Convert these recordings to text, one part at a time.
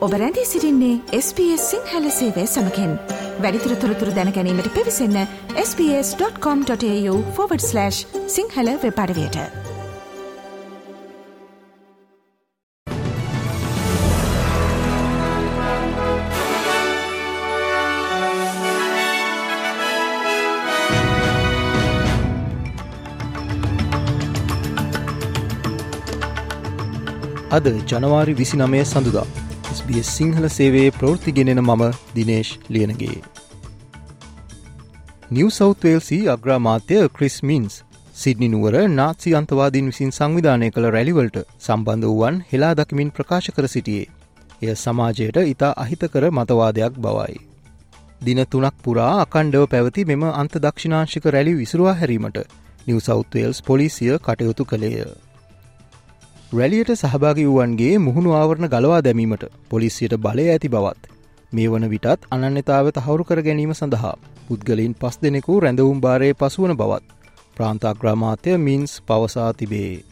ඔබ රැඳී සිරින්නේ SBS සිංහල සේවය සමකෙන්. වැඩිතුර තොරතුර දැනැනීමට පිවිසන්න ps.com.ta/ සිංහල වෙපඩවයට අද ජනවාරි විසි නමය සඳුදා. SBS සිංහල සේවයේ ප්‍රෘතිගෙනෙන මම දිනේශ් ලියනගේ. නිව සෞත්වේල්සි අග්‍රාමාත්‍ය ක්‍රිස් මින්ස් සිඩ්නි නුවර නාත්සි අන්තවාදීන් විසින් සංවිධානය කළ රැලිවලට සම්බන්ධ වුවන් හෙලා දකිමින් ප්‍රකාශ කර සිටියේ. එය සමාජයට ඉතා අහිතකර මතවාදයක් බවයි. දින තුනක් පුරා අකණ්ඩව පැවති මෙම අන්ත දක්ෂිනාංශික රැලි විසුරවා හැරීමට නිව සෞත්වේල්ස් පොලිසිය කටයුතු කළේය. රැලියට සහභාගි වුවන්ගේ මුහුණු ආවරණ ගලවා දැමීමට පොලිසියට බලය ඇති බවත්. මේ වන විටත් අනන්‍යතාව තහවුරු කර ගැනීම සඳහා පුද්ගලින් පස් දෙනෙකු රැඳවුම් භාරය පසුවන බවත්. ප්‍රාන්තාග්‍රාමාත්‍ය මින්ස් පවසා තිබේ.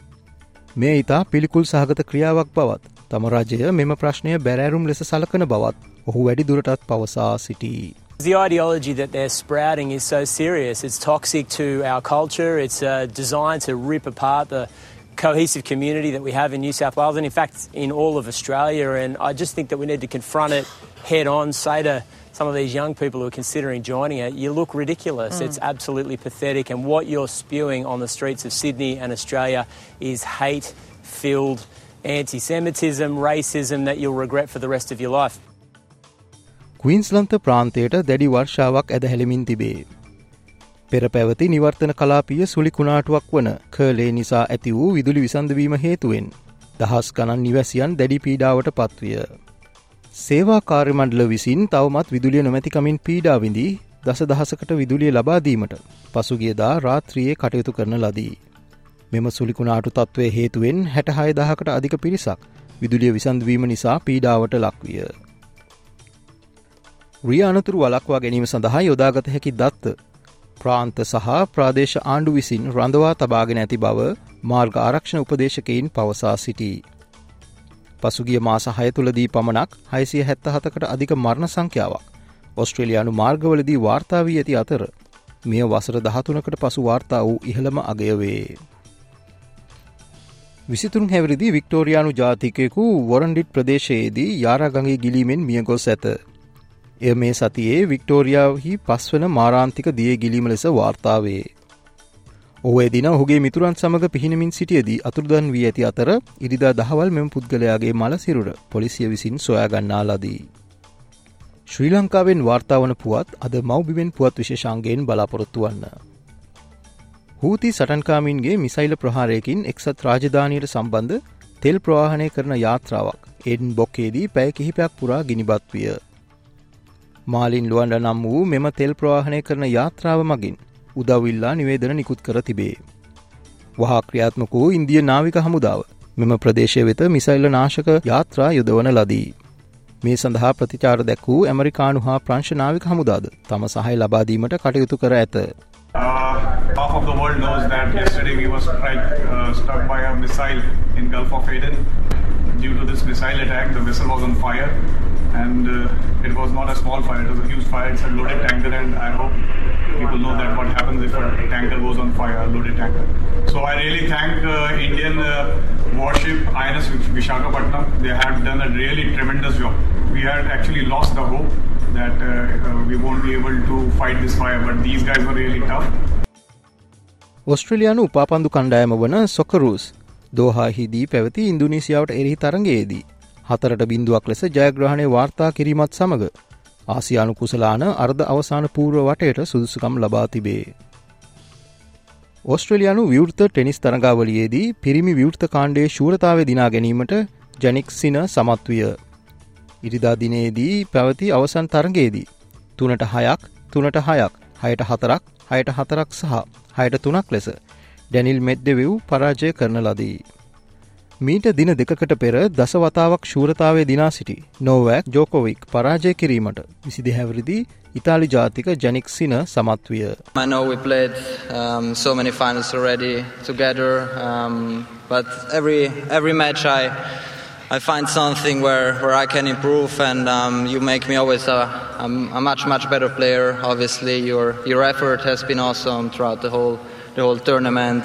මේ ඉතා පිළිකුල් සහගත ක්‍රියාවක් බවත්. තම රජය මෙම ප්‍රශ්නය බැරෑරුම් ලෙස සලකන බවත් ඔහු වැඩි දුරටත් පවසා සිටී. The ideology that they're sprouting is so serious. It's toxic to our culture. It's uh, designed to rip apart the cohesive community that we have in New South Wales and, in fact, in all of Australia. And I just think that we need to confront it head on, say to some of these young people who are considering joining it, you look ridiculous. Mm. It's absolutely pathetic. And what you're spewing on the streets of Sydney and Australia is hate filled anti Semitism, racism that you'll regret for the rest of your life. ක්වීන්ස්ලන්ත ප්‍රාන්තයට දැඩි වර්ෂාවක් ඇද හැළමින් තිබේ. පෙර පැවති නිවර්තන කලාපිය සුළි කුණාටුවක් වන කර්ලේ නිසා ඇති වූ විදුලි විසඳවීම හේතුවෙන් දහස් ගණන් නිවැසියන් දැඩි පීඩාවට පත්විය. සේවා කාර්යමණ්ඩල විසින් තවමත් විදුලිය නොමැතිකමින් පීඩාවිඳී දස දහසකට විදුලිය ලබාදීමට පසුගියදා රාත්‍රියයේ කටයුතු කරන ලදී. මෙම සුලිකුණාටු තත්ත්වය හේතුවෙන් හැටහය දහකට අධික පිරිසක් විදුලිය විසන්දවීම නිසා පීඩාවට ලක්විය. රිය අනතුරු වලක්වා ගැනීම සඳහා යොදාගත හැකි දත්ත ප්‍රාන්ත සහ ප්‍රාදේශ ආණ්ඩු විසින් රඳවා තබාගෙන ඇති බව මාර්ග ආරක්ෂණ උපදේශකයින් පවසා සිටී. පසුගිය මාස හය තුළදී පමණක් හයිසිය හැත්ත හතකට අධික මරණ සංඛ්‍යාවක් ඔස්ට්‍රේලයානු මාර්ගවලදී වාර්තාාවී ඇති අතර මෙය වසර දහතුනකට පසු වාර්තා වූ ඉහළම අගයවේ. විසිතුන් හැවරිදි වික්ටෝරයානු ජාතිකයකු වොරන්ඩිට් ප්‍රදේශයේදී යාරාගඟේ ගිලීමෙන් මියගොස් ඇත. එය මේ සතියේ වික්ටෝරියාවහි පස්වන මාරාන්තික දිය ගිලීම ලෙස වාර්තාවේ. ඔහේ දින ඔහුගේ මිතුරන් සමඟ පිහිනමින් සිටියදී අතුරුදන් වී ඇති අතර ඉරිදා දහවල් මෙම පුද්ගලයාගේ මල සිරුර පොලිසිය විසින් සොයාගන්නා ලදී. ශ්‍රී ලංකාවෙන් වාර්තාවන පුවත් අද මවබිමෙන් පුවත් විශේෂංගයෙන් බලාපොරොත්තු වන්න. හූති සටන්කාමින්ගේ මිසයිල ප්‍රහාරයකින් එක්සත් රාජධානයට සම්බන්ධ තෙල් ප්‍රවාහණය කරන යාත්‍රාවක් එඩන් බොක්කේදී පැය කිහිපයක් පුරා ගිනිබත් විය. මාලින් ලුවන්ඩ නම් වූ මෙම තෙල් ප්‍රවාහණය කරන යාත්‍රාව මගින් උදවිල්ලා නිවේදන නිකුත් කර තිබේ. වහා ක්‍රියාත්මක වූ ඉන්දිය නාවික හමුදාව මෙම ප්‍රදේශය වෙත මිසයිල්ල නාශක යාත්‍රා යොදවන ලදී. මේ සඳහා ප්‍රතිචාර දැක් වූ ඇමරිකානු හා ප්‍රංශනාවික හමුදාද තම සහය ලබාදීමට කටයුතු කර ඇත. Uh, half of the world knows that yesterday we were strike, uh, struck by a missile in Gulf of Aden. Due to this missile attack, the vessel was on fire. and uh, it was not a small fire, it was a huge fire. It's a loaded tanker, and I hope people know that what happens if a tanker goes on fire, a loaded tanker. So I really thank uh, Indian uh, warship INS Vishakhapatnam. They have done a really tremendous job. We had actually lost the hope that uh, uh, we won't be able to fight this fire, but these guys were really tough. ඔස්ට්‍රලයානු උපාපන්දු කණ්ඩායම වන සොකරුස් දෝහාහිදී පැවති ඉන්දුනීසියාවට එරහි තරගයේදී හතරට බින්දුවක් ලෙස ජයග්‍රහණය වාර්තා කිරීමත් සමඟ ආසියානු කුසලාන අර්ධ අවසාන පූර්ව වටයට සුදුසුකම් ලබා තිබේ. ඔස්ට්‍රලයානු විවෘත ටෙනිස් තරගාවලියේදී පිරිමි විවෘත කාණ්ඩේ ශූරතාව දිනා ගැනීමට ජනික් සින සමත්විය. ඉරිදා දිනේදී පැවති අවසන් තරගේදී. තුනට හයක් තුනට හයක් හයට හතරක් හයට හතරක් සහ හයට තුනක් ලෙස ඩැනිල් මෙද්දෙවව් පරාජය කරන ලදී. මීට දින දෙකට පෙර දසවතාවක් ශූරතාවේ දිනා සිටි නෝවෑක් ජෝකෝවික් පරාජය කිරීමට විසිදි හැවරිදි ඉතාලි ජාතික ජනික් සින සමත් විය. I know we played um, so many finals already together, um, but every every match I I find something where, where I can improve, and um, you make me always a, a, a, much much better player. Obviously, your your effort has been awesome throughout the whole the whole tournament.